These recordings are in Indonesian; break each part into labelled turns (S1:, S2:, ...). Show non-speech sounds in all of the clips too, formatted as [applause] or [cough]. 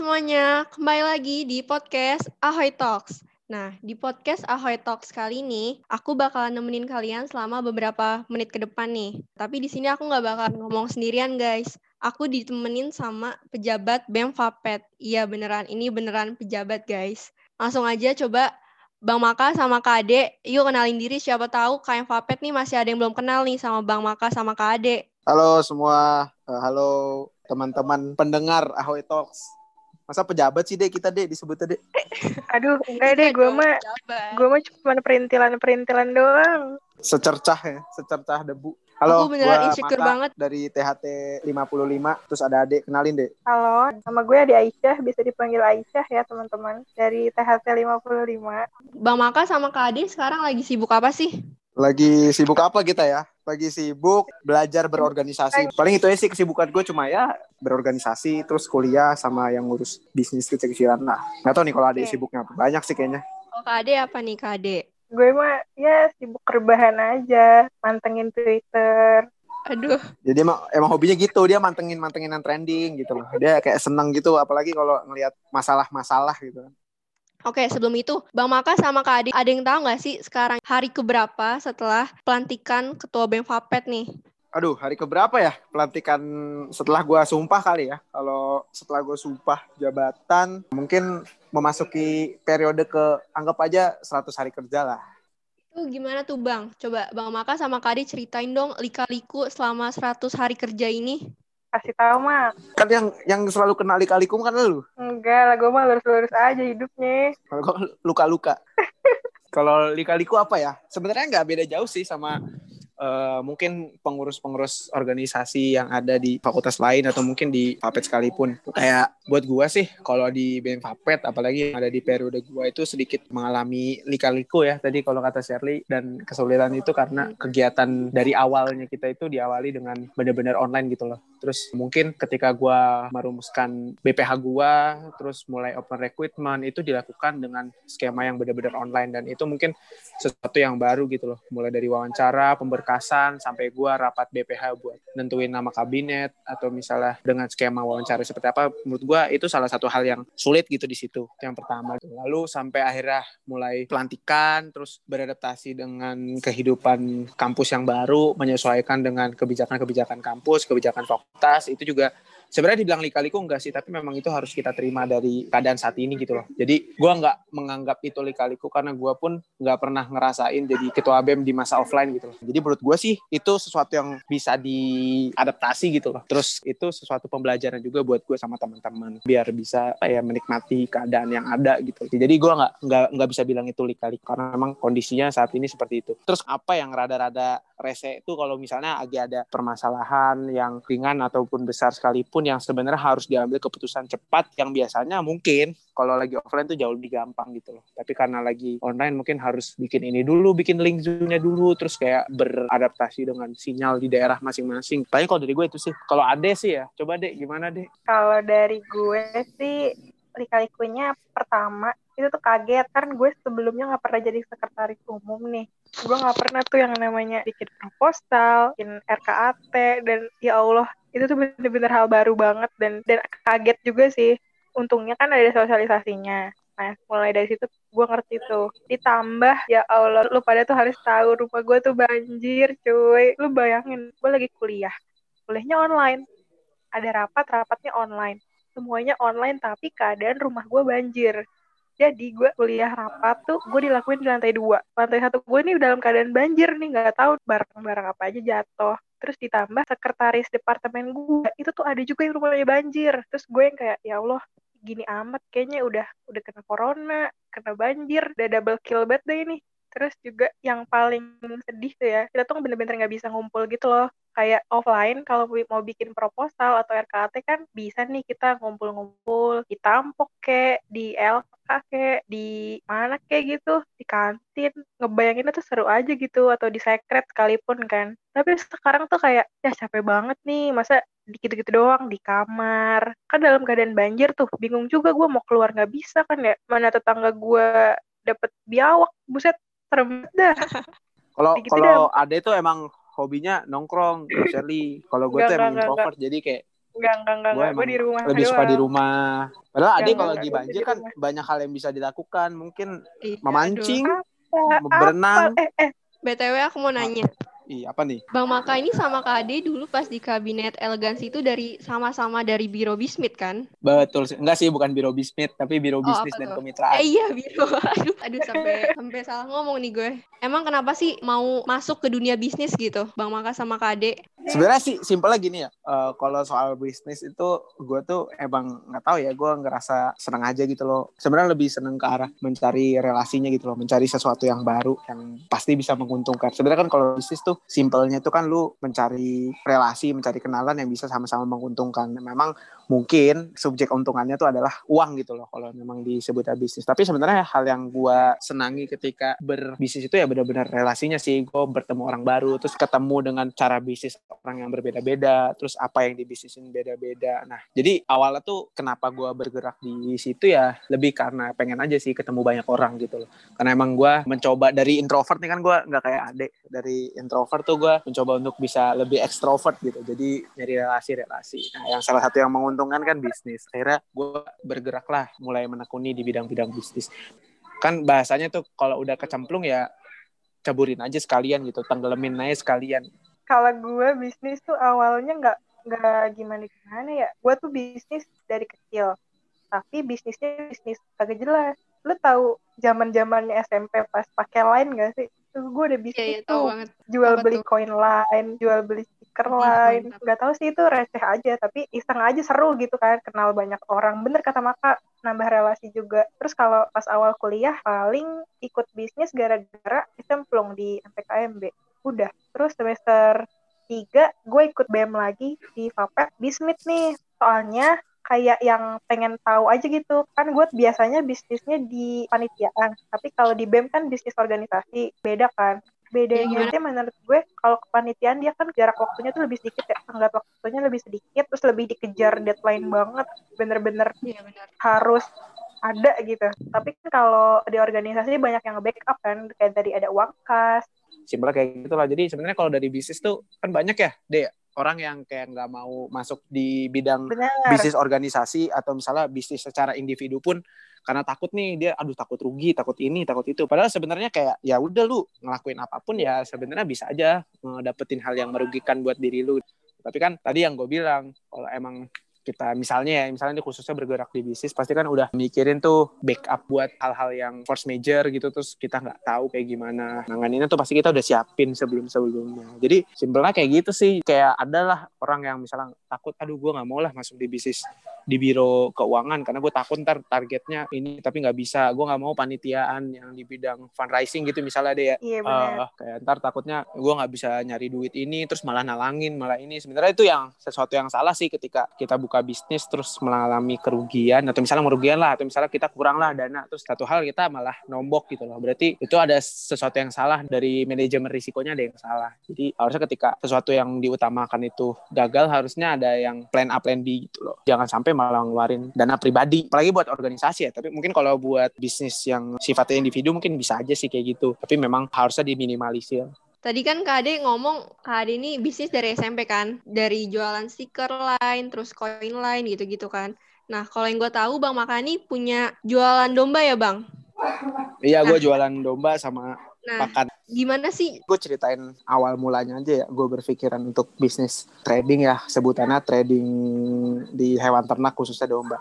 S1: semuanya, kembali lagi di podcast Ahoy Talks. Nah, di podcast Ahoy Talks kali ini, aku bakalan nemenin kalian selama beberapa menit ke depan nih. Tapi di sini aku nggak bakalan ngomong sendirian, guys. Aku ditemenin sama pejabat BEM Fapet. Iya, beneran. Ini beneran pejabat, guys. Langsung aja coba Bang Maka sama Kak Ade, yuk kenalin diri siapa tahu KM Fapet nih masih ada yang belum kenal nih sama Bang Maka sama Kak Ade.
S2: Halo semua, halo teman-teman pendengar Ahoy Talks. Masa pejabat sih deh kita deh disebutnya deh. [laughs]
S3: Aduh, enggak deh, gue mah gue mah cuma perintilan-perintilan doang.
S2: Secercah ya, secercah debu. Halo,
S1: Aku beneran
S2: gua
S1: insecure banget.
S2: dari THT 55, terus ada adik, kenalin deh.
S3: Halo, nama gue Adi Aisyah, bisa dipanggil Aisyah ya teman-teman. Dari THT 55.
S1: Bang Maka sama Kak Ade sekarang lagi sibuk apa sih?
S2: Lagi sibuk apa kita ya? Lagi sibuk belajar berorganisasi. Paling itu aja sih kesibukan gue cuma ya berorganisasi, terus kuliah sama yang ngurus bisnis kecil-kecilan lah. Nggak tahu nih kalau ada
S3: Oke.
S2: sibuknya apa. Banyak sih kayaknya.
S1: Oh, Kak Ade apa nih Kak Ade?
S3: Gue mah ya sibuk rebahan aja, mantengin Twitter.
S1: Aduh,
S2: Jadi emang, emang hobinya gitu, dia mantengin-mantengin yang trending gitu loh. Dia kayak seneng gitu, apalagi kalau ngelihat masalah-masalah gitu.
S1: Oke, sebelum itu, Bang Maka sama Kak Ade, ada yang tahu nggak sih sekarang hari keberapa setelah pelantikan Ketua BEM Fapet nih?
S2: Aduh, hari keberapa ya pelantikan setelah gua sumpah kali ya? Kalau setelah gua sumpah jabatan, mungkin memasuki periode ke anggap aja 100 hari kerja lah.
S1: Itu gimana tuh Bang? Coba Bang Maka sama Kak Ade ceritain dong lika-liku selama 100 hari kerja ini.
S3: Kasih tahu mah.
S2: Kan yang yang selalu kena lika-likum kan lu.
S3: Enggak lah, gue mah lurus-lurus aja hidupnya.
S2: Kalau [laughs] luka-luka. [laughs] Kalau lika-liku apa ya? Sebenarnya nggak beda jauh sih sama eh, mungkin pengurus-pengurus organisasi yang ada di fakultas lain atau mungkin di Fapet sekalipun. Kayak buat gua sih kalau di BEM Fapet apalagi yang ada di periode gua itu sedikit mengalami lika-liku ya tadi kalau kata Shirley dan kesulitan itu karena kegiatan dari awalnya kita itu diawali dengan benar-benar online gitu loh. Terus mungkin ketika gua merumuskan BPH gua terus mulai open recruitment itu dilakukan dengan skema yang benar-benar online dan itu mungkin sesuatu yang baru gitu loh. Mulai dari wawancara, pemberkasan sampai gua rapat BPH buat nentuin nama kabinet atau misalnya dengan skema wawancara seperti apa menurut gua itu salah satu hal yang sulit gitu di situ. Itu yang pertama. Lalu sampai akhirnya mulai pelantikan terus beradaptasi dengan kehidupan kampus yang baru, menyesuaikan dengan kebijakan-kebijakan kampus, kebijakan fakultas itu juga sebenarnya dibilang lika-liku enggak sih, tapi memang itu harus kita terima dari keadaan saat ini gitu loh. Jadi gua nggak menganggap itu lika-liku karena gua pun nggak pernah ngerasain jadi ketua BEM di masa offline gitu loh. Jadi menurut gua sih itu sesuatu yang bisa diadaptasi gitu loh. Terus itu sesuatu pembelajaran juga buat gue sama teman-teman biar bisa ya menikmati keadaan yang ada gitu. Jadi gua nggak nggak nggak bisa bilang itu lika-liku karena memang kondisinya saat ini seperti itu. Terus apa yang rada-rada rese itu kalau misalnya lagi ada permasalahan yang ringan ataupun besar sekalipun yang sebenarnya harus diambil keputusan cepat yang biasanya mungkin kalau lagi offline tuh jauh lebih gampang gitu loh. Tapi karena lagi online mungkin harus bikin ini dulu, bikin link Zoom-nya dulu, terus kayak beradaptasi dengan sinyal di daerah masing-masing. Paling kalau dari gue itu sih. Kalau Ade sih ya, coba deh gimana deh?
S3: Kalau dari gue sih, lika-likunya pertama, itu tuh kaget. Kan gue sebelumnya nggak pernah jadi sekretaris umum nih. Gue nggak pernah tuh yang namanya bikin proposal, bikin RKAT, dan ya Allah, itu tuh bener-bener hal baru banget. Dan, dan kaget juga sih. Untungnya kan ada sosialisasinya. Nah, mulai dari situ gue ngerti tuh. Ditambah, ya Allah, lu pada tuh harus tahu rumah gue tuh banjir, cuy. Lu bayangin, gue lagi kuliah. Kuliahnya online. Ada rapat, rapatnya online. Semuanya online, tapi keadaan rumah gue banjir. Jadi gue kuliah rapat tuh gue dilakuin di lantai dua. Lantai satu gue nih dalam keadaan banjir nih, nggak tahu barang-barang apa aja jatuh. Terus ditambah sekretaris departemen gue itu tuh ada juga yang rumahnya banjir. Terus gue yang kayak ya Allah gini amat kayaknya udah udah kena corona, kena banjir, udah double kill banget deh ini. Terus juga yang paling sedih tuh ya, kita tuh bener-bener nggak bisa ngumpul gitu loh. Kayak offline kalau mau bikin proposal atau RKT kan bisa nih kita ngumpul-ngumpul di Tampok kek, di LK kek, di mana kek gitu, di kantin. Ngebayanginnya tuh seru aja gitu atau di secret sekalipun kan. Tapi sekarang tuh kayak ya capek banget nih, masa gitu-gitu doang di kamar. Kan dalam keadaan banjir tuh, bingung juga gue mau keluar nggak bisa kan ya. Mana tetangga gue dapet biawak, buset serem dah.
S2: Kalau
S3: Gitu
S2: kalau Ade tuh emang hobinya nongkrong, Shirley. Kalau gue tuh emang introvert, jadi kayak
S3: Enggak, enggak, enggak.
S2: Gue
S3: Gue di rumah
S2: lebih suka di rumah. Padahal Ade kalau lagi banjir kan
S3: rumah.
S2: banyak hal yang bisa dilakukan. Mungkin
S1: Iya,
S2: memancing,
S3: Apa?
S2: berenang.
S3: Apa? Eh, eh.
S1: aduh. BTW aku mau nanya.
S2: Ih, apa nih?
S1: Bang Maka ini sama Kak Ade dulu pas di kabinet elegansi itu dari sama-sama dari Biro Bismit kan?
S2: Betul sih. Enggak sih, bukan biro bisnis, tapi biro
S1: Oh,
S2: bisnis dan kemitraan.
S1: Eh iya Biro. Aduh, aduh sampai sampai salah ngomong nih gue. Emang kenapa sih mau masuk ke dunia bisnis gitu? Bang Maka sama Kak Ade?
S2: Sebenarnya sih simpelnya gini ya. eh, kalau soal bisnis itu gue tuh emang nggak tahu ya. Gue ngerasa seneng aja gitu loh. Sebenarnya lebih seneng ke arah mencari relasinya gitu loh, mencari sesuatu yang baru yang pasti bisa menguntungkan. Sebenarnya kan kalau bisnis tuh simpelnya itu kan lu mencari relasi, mencari kenalan yang bisa sama-sama menguntungkan. Memang mungkin subjek untungannya tuh adalah uang gitu loh kalau memang disebut bisnis. Tapi sebenarnya hal yang gue senangi ketika berbisnis itu ya benar-benar relasinya sih. Gue bertemu orang baru, terus ketemu dengan cara bisnis orang yang berbeda-beda, terus apa yang dibisnisin beda-beda. Nah, jadi awalnya tuh kenapa gue bergerak di situ ya lebih karena pengen aja sih ketemu banyak orang gitu loh. Karena emang gue mencoba dari introvert nih kan gue nggak kayak adek dari introvert tuh gue mencoba untuk bisa lebih ekstrovert gitu. Jadi nyari relasi-relasi. Nah, yang salah satu yang menguntungkan kan bisnis. Akhirnya gue bergerak lah mulai menekuni di bidang-bidang bisnis. Kan bahasanya tuh kalau udah kecemplung ya caburin aja sekalian gitu, tenggelamin aja sekalian.
S3: Kalau gue bisnis tuh awalnya nggak nggak gimana gimana ya. Gue tuh bisnis dari kecil. Tapi bisnisnya bisnis agak jelas. Lu tahu zaman zamannya SMP pas pakai line gak sih? Tuh gue udah
S1: Iya
S3: bisnis
S1: iya tahu
S3: tuh
S1: banget.
S3: jual
S1: Apa
S3: beli
S1: tuh?
S3: koin line, jual beli stiker
S1: Ih,
S3: line.
S1: mantap.
S3: Gak tahu sih itu receh aja, tapi iseng aja seru gitu kan, kenal banyak orang. Bener kata Maka, nambah relasi juga. Terus kalau pas awal kuliah paling ikut bisnis gara-gara dicemplung di MPKMB. Udah. Terus semester 3 gue ikut BEM lagi di Fapet Bismit nih. Soalnya kayak yang pengen tahu aja gitu. Kan gue biasanya bisnisnya di panitiaan, tapi kalau di BEM kan bisnis organisasi, beda kan. Bedanya sih menurut gue kalau kepanitiaan dia kan jarak waktunya tuh lebih sedikit ya, tenggat waktunya lebih sedikit, terus lebih dikejar deadline banget, bener-bener
S1: Iya benar.
S3: harus ada gitu. Tapi kan kalau di organisasi banyak yang backup kan, kayak tadi ada uang kas,
S2: simpelnya kayak gitu lah. Jadi sebenarnya kalau dari bisnis tuh kan banyak ya, deh orang yang kayak nggak mau masuk di bidang
S3: bener.
S2: bisnis organisasi atau misalnya bisnis secara individu pun karena takut nih dia aduh takut rugi takut ini takut itu padahal sebenarnya kayak ya udah lu ngelakuin apa pun ya sebenarnya bisa aja dapetin hal yang merugikan buat diri lu tapi kan tadi yang gue bilang kalau emang kita. Misalnya ya misalnya ini khususnya bergerak di bisnis pasti kan udah mikirin tuh backup buat hal-hal yang force major gitu terus kita nggak tahu kayak gimana. Nanganinnya tuh pasti kita udah siapin sebelum sebelumnya jadi simpelnya kayak gitu sih. Kayak adalah orang yang misalnya takut aduh gue nggak mau lah masuk di bisnis di biro keuangan karena gue takut ntar targetnya ini tapi nggak bisa. Gue nggak mau panitiaan yang di bidang fundraising gitu misalnya deh ya.
S3: Iya bener.
S2: Eh, kayak ntar takutnya gue nggak bisa nyari duit ini terus malah nalangin malah ini. Sebenarnya itu yang sesuatu yang salah sih ketika kita buka bisnis terus mengalami kerugian atau misalnya merugian lah atau misalnya kita kurang lah dana terus satu hal kita malah nombok gitu loh. Berarti itu ada sesuatu yang salah dari manajemen risikonya ada yang salah. Jadi harusnya ketika sesuatu yang diutamakan itu gagal harusnya ada yang plan A plan B gitu loh. Jangan sampai malah ngeluarin dana pribadi apalagi buat organisasi ya. Tapi mungkin kalau buat bisnis yang sifatnya individu mungkin bisa aja sih kayak gitu. Tapi memang harusnya diminimalisir
S1: Tadi kan Kak Ade ngomong Kak Ade ini bisnis dari SMP kan, dari jualan stiker line, terus koin line gitu-gitu kan. Nah kalau yang gue tahu Bang Makani punya jualan domba ya Bang.
S2: iya gue jualan domba sama
S1: Nah
S2: pakan
S1: gimana sih?
S2: gue ceritain awal mulanya aja ya gue berpikiran untuk bisnis trading ya sebutannya trading di hewan ternak khususnya domba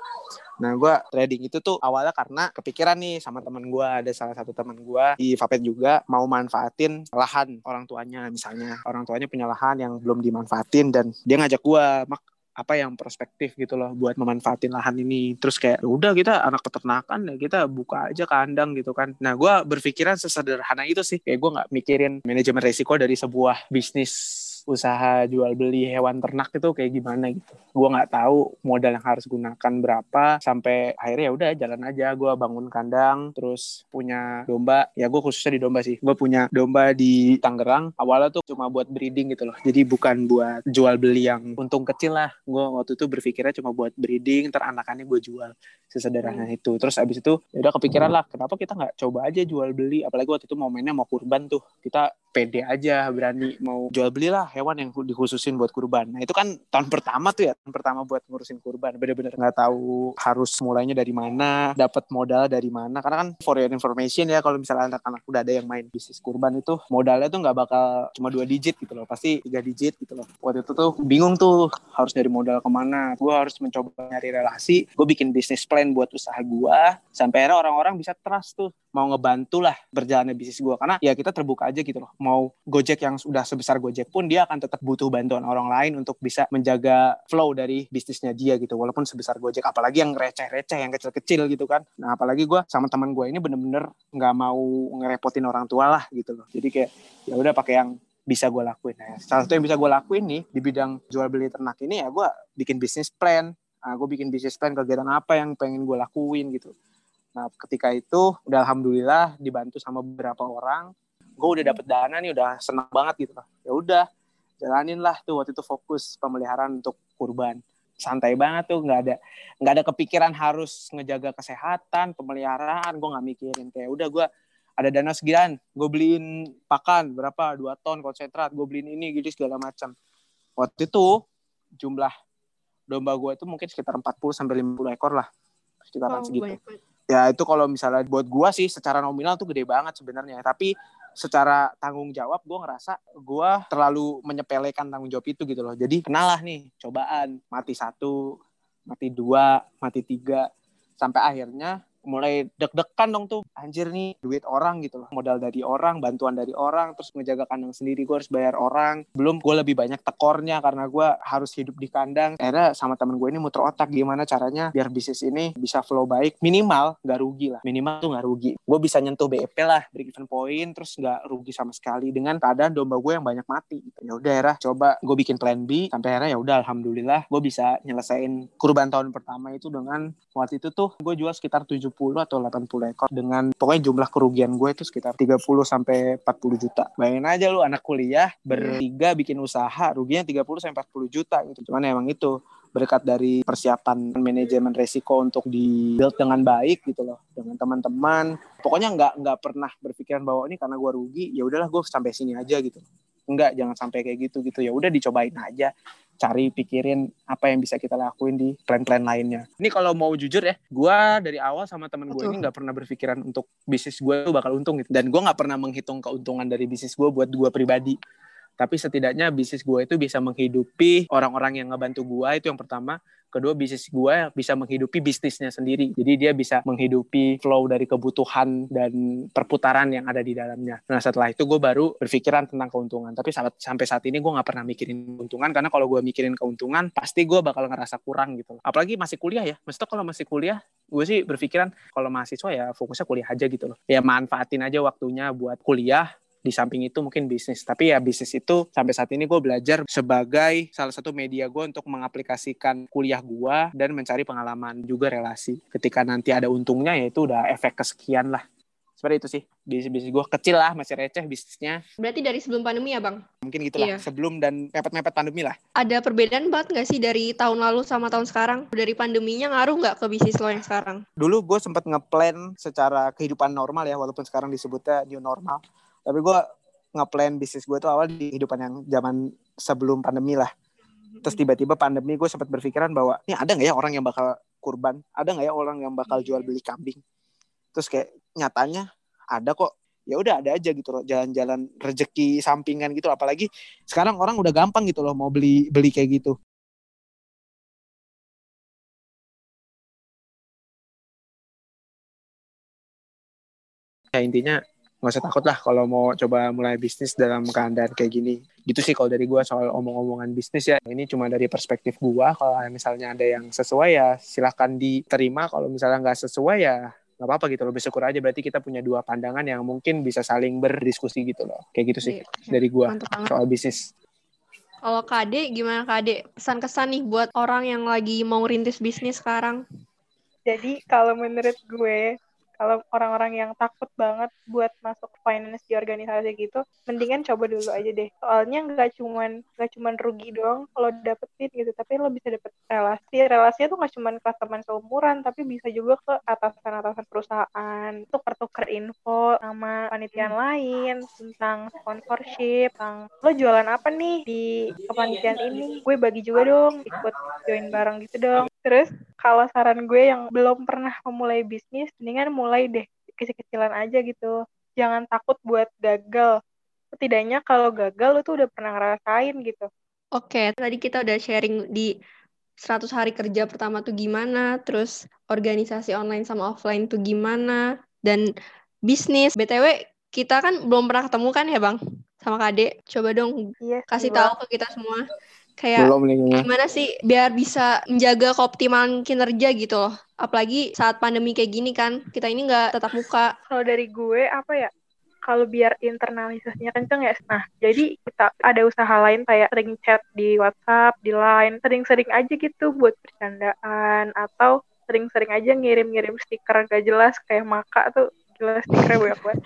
S2: nah gue trading itu tuh awalnya karena kepikiran nih sama teman gue ada salah satu teman gue di Vapet juga mau manfaatin lahan orang tuanya misalnya. Orang tuanya punya lahan yang belum dimanfaatin dan dia ngajak gue mak apa yang prospektif gitu loh buat memanfaatin lahan ini? Terus kayak "Ya udah kita anak peternakan ya kita buka aja kandang gitu kan. Nah gue berpikiran sesederhana itu sih. Kayak gue nggak mikirin manajemen resiko dari sebuah bisnis usaha jual beli hewan ternak itu kayak gimana gitu. Gue nggak tahu modal yang harus gunakan berapa sampai akhirnya ya udah jalan aja. Gue bangun kandang terus punya domba. Ya gue khususnya di domba sih. Gue punya domba di Tangerang. Awalnya tuh cuma buat breeding gitu loh. Jadi bukan buat jual beli yang untung kecil lah. Gue waktu itu berpikirnya cuma buat breeding ntar anakannya gue jual. Sesederhana itu. Terus abis itu ya udah kepikiran lah kenapa kita nggak coba aja jual beli? Apalagi waktu itu momennya mau kurban tuh. Kita pede aja berani mau jual belilah hewan yang dikhususin buat kurban. Nah itu kan tahun pertama tuh ya tahun pertama buat ngurusin kurban. Bener-bener nggak tahu harus mulainya dari mana dapat modal dari mana. Karena kan for your information ya kalau misalnya anak-anak udah ada yang main bisnis kurban itu modalnya tuh nggak bakal cuma dua digit gitu loh. Pasti tiga digit gitu loh. Waktu itu tuh bingung tuh harus dari modal ke mana. Gue harus mencoba nyari relasi gue bikin bisnis plan buat usaha gue sampai akhirnya orang-orang bisa trust tuh mau ngebantu lah berjalannya bisnis gue karena ya kita terbuka aja gitu loh. Mau Gojek yang sudah sebesar Gojek pun dia akan tetap butuh bantuan orang lain untuk bisa menjaga flow dari bisnisnya dia gitu walaupun sebesar Gojek apalagi yang receh-receh yang kecil-kecil gitu kan nah apalagi gue sama teman gue ini bener-bener nggak mau ngerepotin orang tua lah gitu loh jadi kayak ya udah pakai yang bisa gue lakuin. Nah, salah satu yang bisa gue lakuin nih di bidang jual beli ternak ini ya gue bikin bisnis plan. Nah, gue bikin bisnis plan kegiatan apa yang pengen gue lakuin gitu. Nah, ketika itu udah alhamdulillah dibantu sama beberapa orang, gue udah dapet dana nih, udah senang banget gitu. Ya udah, jalanin lah tuh waktu itu fokus pemeliharaan untuk kurban. Santai banget tuh, nggak ada nggak ada kepikiran harus ngejaga kesehatan, pemeliharaan, gue nggak mikirin kayak udah gue ada dana sekian, gue beliin pakan berapa dua ton konsentrat, gue beliin ini gitu segala macam. Waktu itu jumlah domba gue itu mungkin sekitar 40 sampai 50 ekor lah, sekitaran oh, segitu. Banyak ya itu kalau misalnya buat gua sih secara nominal tuh gede banget sebenarnya tapi secara tanggung jawab gue ngerasa gue terlalu menyepelekan tanggung jawab itu gitu loh. Jadi kenalah nih cobaan mati satu mati dua mati tiga sampai akhirnya mulai deg-degan dong tuh. Anjir nih duit orang gitu loh. Modal dari orang bantuan dari orang terus ngejaga kandang sendiri gue harus bayar orang. Belum gue lebih banyak tekornya karena gue harus hidup di kandang. Akhirnya sama temen gue ini muter otak gimana caranya biar bisnis ini bisa flow baik. Minimal nggak rugi lah. Minimal tuh nggak rugi. Gue bisa nyentuh BEP lah break even point terus nggak rugi sama sekali dengan keadaan domba gue yang banyak mati gitu. ya udah ya coba gue bikin plan B. Sampai akhirnya ya udah alhamdulillah gue bisa nyelesain kurban tahun pertama itu dengan waktu itu tuh gue jual sekitar 7 70 atau 80 ekor dengan pokoknya jumlah kerugian gue itu sekitar 30 sampai 40 juta. Bayangin aja lu anak kuliah bertiga bikin usaha ruginya 30 sampai 40 juta gitu. Cuman emang itu berkat dari persiapan manajemen resiko untuk di build dengan baik gitu loh dengan teman-teman pokoknya nggak nggak pernah berpikiran bahwa ini karena gue rugi ya udahlah gue sampai sini aja gitu enggak jangan sampai kayak gitu gitu ya udah dicobain aja cari pikirin apa yang bisa kita lakuin di plan-plan lainnya. Ini kalau mau jujur ya, gue dari awal sama temen gue ini nggak pernah berpikiran untuk bisnis gue bakal untung gitu. Dan gue nggak pernah menghitung keuntungan dari bisnis gue buat gue pribadi tapi setidaknya bisnis gue itu bisa menghidupi orang-orang yang ngebantu gue itu yang pertama. Kedua bisnis gue bisa menghidupi bisnisnya sendiri. Jadi dia bisa menghidupi flow dari kebutuhan dan perputaran yang ada di dalamnya. Nah setelah itu gue baru berpikiran tentang keuntungan. Tapi sampai sampai saat ini gue nggak pernah mikirin keuntungan karena kalau gue mikirin keuntungan pasti gue bakal ngerasa kurang gitu. Apalagi masih kuliah ya. Maksudnya kalau masih kuliah gue sih berpikiran kalau mahasiswa ya fokusnya kuliah aja gitu loh. Ya manfaatin aja waktunya buat kuliah di samping itu mungkin bisnis. Tapi ya bisnis itu sampai saat ini gue belajar sebagai salah satu media gue untuk mengaplikasikan kuliah gue dan mencari pengalaman juga relasi. Ketika nanti ada untungnya ya itu udah efek kesekian lah. Seperti itu sih. Bisnis bisnis gue kecil lah masih receh bisnisnya.
S1: Berarti dari sebelum pandemi ya bang?
S2: Mungkin gitulah iya. sebelum dan mepet-mepet pandemi lah.
S1: Ada perbedaan banget nggak sih dari tahun lalu sama tahun sekarang? Dari pandeminya ngaruh nggak ke bisnis lo yang sekarang?
S2: Dulu gue sempat ngeplan secara kehidupan normal ya walaupun sekarang disebutnya new normal tapi gue ngeplan bisnis gue tuh awal di kehidupan yang zaman sebelum pandemi lah. Terus tiba-tiba pandemi gue sempat berpikiran bahwa ini ada nggak ya orang yang bakal kurban? Ada nggak ya orang yang bakal jual beli kambing? Terus kayak nyatanya ada kok. Ya udah ada aja gitu loh jalan-jalan rezeki sampingan gitu. Apalagi sekarang orang udah gampang gitu loh mau beli beli kayak gitu. Ya intinya nggak usah takut lah kalau mau coba mulai bisnis dalam keadaan kayak gini. Gitu sih kalau dari gue soal omong-omongan bisnis ya. Ini cuma dari perspektif gue kalau misalnya ada yang sesuai ya silahkan diterima. Kalau misalnya nggak sesuai ya nggak apa-apa gitu loh. Bersyukur aja berarti kita punya dua pandangan yang mungkin bisa saling berdiskusi gitu loh. Kayak gitu sih iya, dari gue soal bisnis.
S1: Kalau KD gimana KD pesan-kesan nih buat orang yang lagi mau rintis bisnis sekarang.
S3: Jadi kalau menurut gue kalau orang-orang yang takut banget buat masuk finance di organisasi gitu mendingan coba dulu aja deh. Soalnya nggak cuman nggak cuman rugi doang kalau dapetin gitu tapi lo bisa dapet relasi. Relasinya tuh nggak cuman ke teman seumuran tapi bisa juga ke atasan-atasan perusahaan tuker-tuker info sama panitian lain tentang sponsorship tentang lo jualan apa nih di kepanitiaan ini? Gue bagi juga dong ikut join bareng gitu dong terus kalau saran gue yang belum pernah memulai bisnis, mendingan mulai deh kecil-kecilan aja gitu. Jangan takut buat gagal. Setidaknya kalau gagal lu tuh udah pernah ngerasain gitu.
S1: Oke, tadi kita udah sharing di 100 hari kerja pertama tuh gimana, terus organisasi online sama offline tuh gimana, dan bisnis. BTW, kita kan belum pernah ketemu kan ya Bang? Sama Kade. Coba dong
S3: iya,
S1: kasih tahu ke kita semua kayak
S2: Belum nih.
S1: gimana sih biar bisa menjaga keoptimalan kinerja gitu loh. Apalagi saat pandemi kayak gini kan kita ini nggak tetap muka.
S3: Kalau dari gue apa ya? Kalau biar internalisasinya kenceng ya nah jadi kita ada usaha lain kayak sering chat di WhatsApp di Line sering-sering aja gitu buat bercandaan atau sering-sering aja ngirim-ngirim stiker gak jelas kayak maka tuh jelas stikernya banyak banget.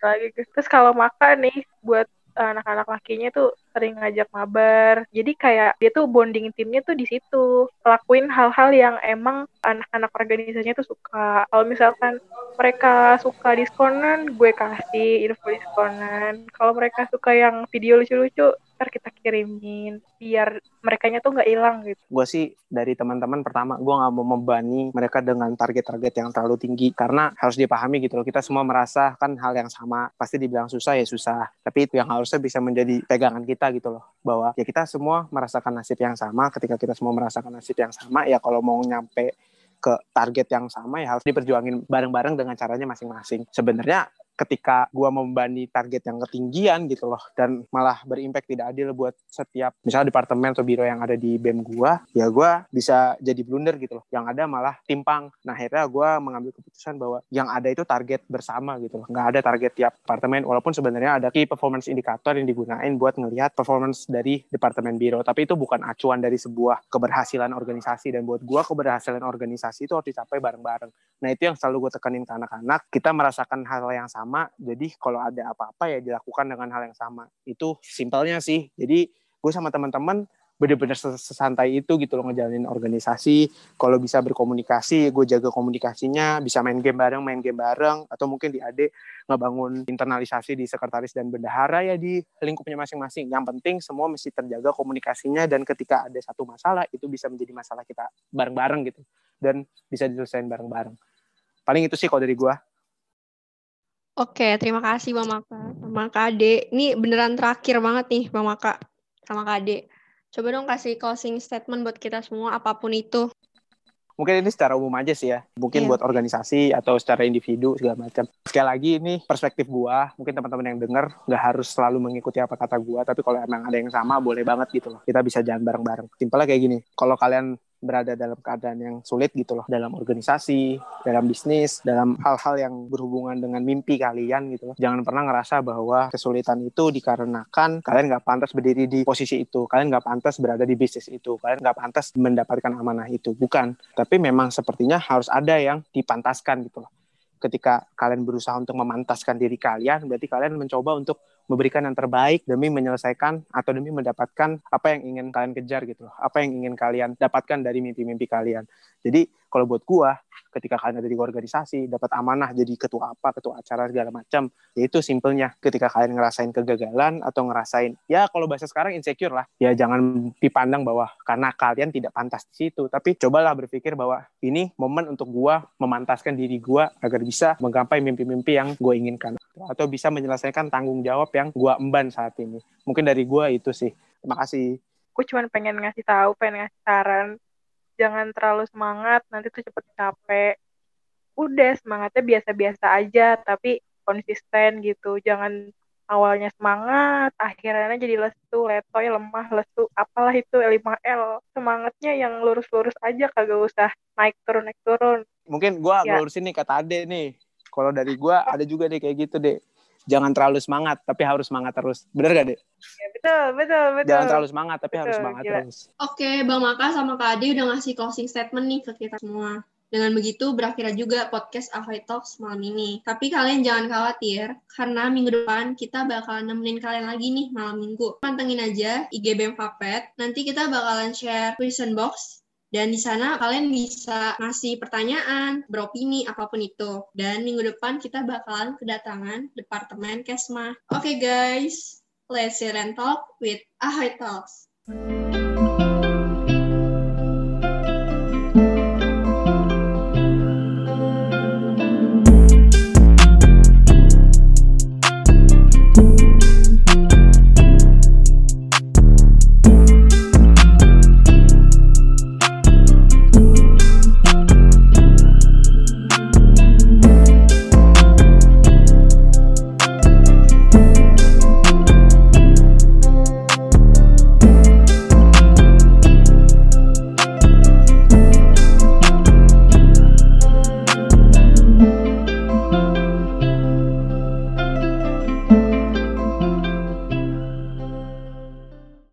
S3: Lagi [laughs] terus kalau maka nih buat anak-anak lakinya tuh sering ngajak mabar. Jadi kayak dia tuh bonding timnya tuh di situ. Lakuin hal-hal yang emang anak-anak organisasinya tuh suka. Kalau misalkan mereka suka diskonan, gue kasih info diskonan. Kalau mereka suka yang video lucu-lucu, ntar kita kirimin biar mereka tuh nggak hilang gitu.
S2: Gue sih dari teman-teman pertama gue nggak mau membani mereka dengan target-target yang terlalu tinggi. Karena harus dipahami gitu loh kita semua merasa kan hal yang sama. Pasti dibilang susah ya susah. Tapi itu yang harusnya bisa menjadi pegangan kita gitu loh. Bahwa ya kita semua merasakan nasib yang sama. Ketika kita semua merasakan nasib yang sama ya kalau mau nyampe ke target yang sama ya harus diperjuangin bareng-bareng dengan caranya masing-masing. Sebenarnya ketika gue membani target yang ketinggian gitu loh dan malah berimpact tidak adil buat setiap misalnya departemen atau biro yang ada di BEM gue ya gue bisa jadi blunder gitu loh. Yang ada malah timpang. Nah akhirnya gue mengambil keputusan bahwa yang ada itu target bersama gitu loh. Nggak ada target tiap departemen walaupun sebenarnya ada key performance indicator yang digunain buat ngelihat performance dari departemen biro. Tapi itu bukan acuan dari sebuah keberhasilan organisasi. Dan buat gue keberhasilan organisasi itu harus dicapai bareng-bareng. Nah itu yang selalu gue tekanin ke anak-anak. Kita merasakan hal yang sama sama jadi kalau ada apa-apa ya dilakukan dengan hal yang sama. Itu simpelnya sih. Jadi gue sama teman-teman bener-bener sesantai itu gitu loh ngejalanin organisasi. Kalau bisa berkomunikasi gue jaga komunikasinya bisa main game bareng main game bareng. Atau mungkin di AD ngebangun internalisasi di sekretaris dan bendahara ya di lingkupnya masing-masing. Yang penting semua mesti terjaga komunikasinya dan ketika ada satu masalah itu bisa menjadi masalah kita bareng-bareng gitu. Dan bisa diselesaikan bareng-bareng. Paling itu sih kalau dari gue
S1: Oke, terima kasih Bang Maka sama Kak Ade. Ini beneran terakhir banget nih Bang Maka sama Kak Ade. Coba dong kasih closing statement buat kita semua apa pun itu.
S2: Mungkin ini secara umum aja sih ya. Mungkin yeah. buat organisasi atau secara individu segala macam. Sekali lagi ini perspektif gua. Mungkin teman-teman yang dengar nggak harus selalu mengikuti apa kata gua, tapi kalau emang ada yang sama boleh banget gitu loh. Kita bisa jalan bareng-bareng. Simpelnya kayak gini. Kalau kalian berada dalam keadaan yang sulit gitu loh dalam organisasi, dalam bisnis, dalam hal-hal yang berhubungan dengan mimpi kalian gitu loh. Jangan pernah ngerasa bahwa kesulitan itu dikarenakan kalian nggak pantas berdiri di posisi itu, kalian nggak pantas berada di bisnis itu, kalian nggak pantas mendapatkan amanah itu, bukan. Tapi memang sepertinya harus ada yang dipantaskan gitu loh. Ketika kalian berusaha untuk memantaskan diri kalian, berarti kalian mencoba untuk memberikan yang terbaik demi menyelesaikan atau demi mendapatkan apa yang ingin kalian kejar gitu loh. Apa yang ingin kalian dapatkan dari mimpi-mimpi kalian. Jadi kalau buat gua ketika kalian ada di organisasi dapat amanah jadi ketua apa ketua acara segala macam. Ya itu simpelnya. Ketika kalian ngerasain kegagalan atau ngerasain ya kalau bahasa sekarang insecure lah. Ya jangan dipandang bahwa karena kalian tidak pantas di situ. Tapi cobalah berpikir bahwa ini momen untuk gua memantaskan diri gua agar bisa menggapai mimpi-mimpi yang gue inginkan. Atau bisa menyelesaikan tanggung jawab yang gua emban saat ini. Mungkin dari gua itu sih. Terima kasih.
S3: Gue cuma pengen ngasih tahu pengen ngasih saran jangan terlalu semangat nanti tuh cepet capek. Udah semangatnya biasa-biasa aja tapi konsisten gitu. Jangan awalnya semangat akhirnya jadi lesu letoy lemah lesu apalah itu 5L semangatnya yang lurus-lurus aja kagak usah naik turun naik turun.
S2: Mungkin gue ya. lurusin nih kata Ade nih. Kalau dari gue ada juga deh kayak gitu deh jangan terlalu semangat tapi harus semangat terus bener gak deh
S3: ya, betul betul betul
S2: jangan terlalu semangat tapi betul, harus semangat gila. terus
S1: oke bang Maka sama Kak Ade udah ngasih closing statement nih ke kita semua Dengan begitu berakhir juga podcast Ahoy Talks malam ini. Tapi kalian jangan khawatir, karena minggu depan kita bakal nemenin kalian lagi nih malam minggu. Pantengin aja IG BEM Fapet. Nanti kita bakalan share question box dan di sana kalian bisa ngasih pertanyaan, beropini, apa pun itu. Dan minggu depan kita bakalan kedatangan Departemen Kesma. Oke okay, guys, let's sit and talk with Ahoy Talks.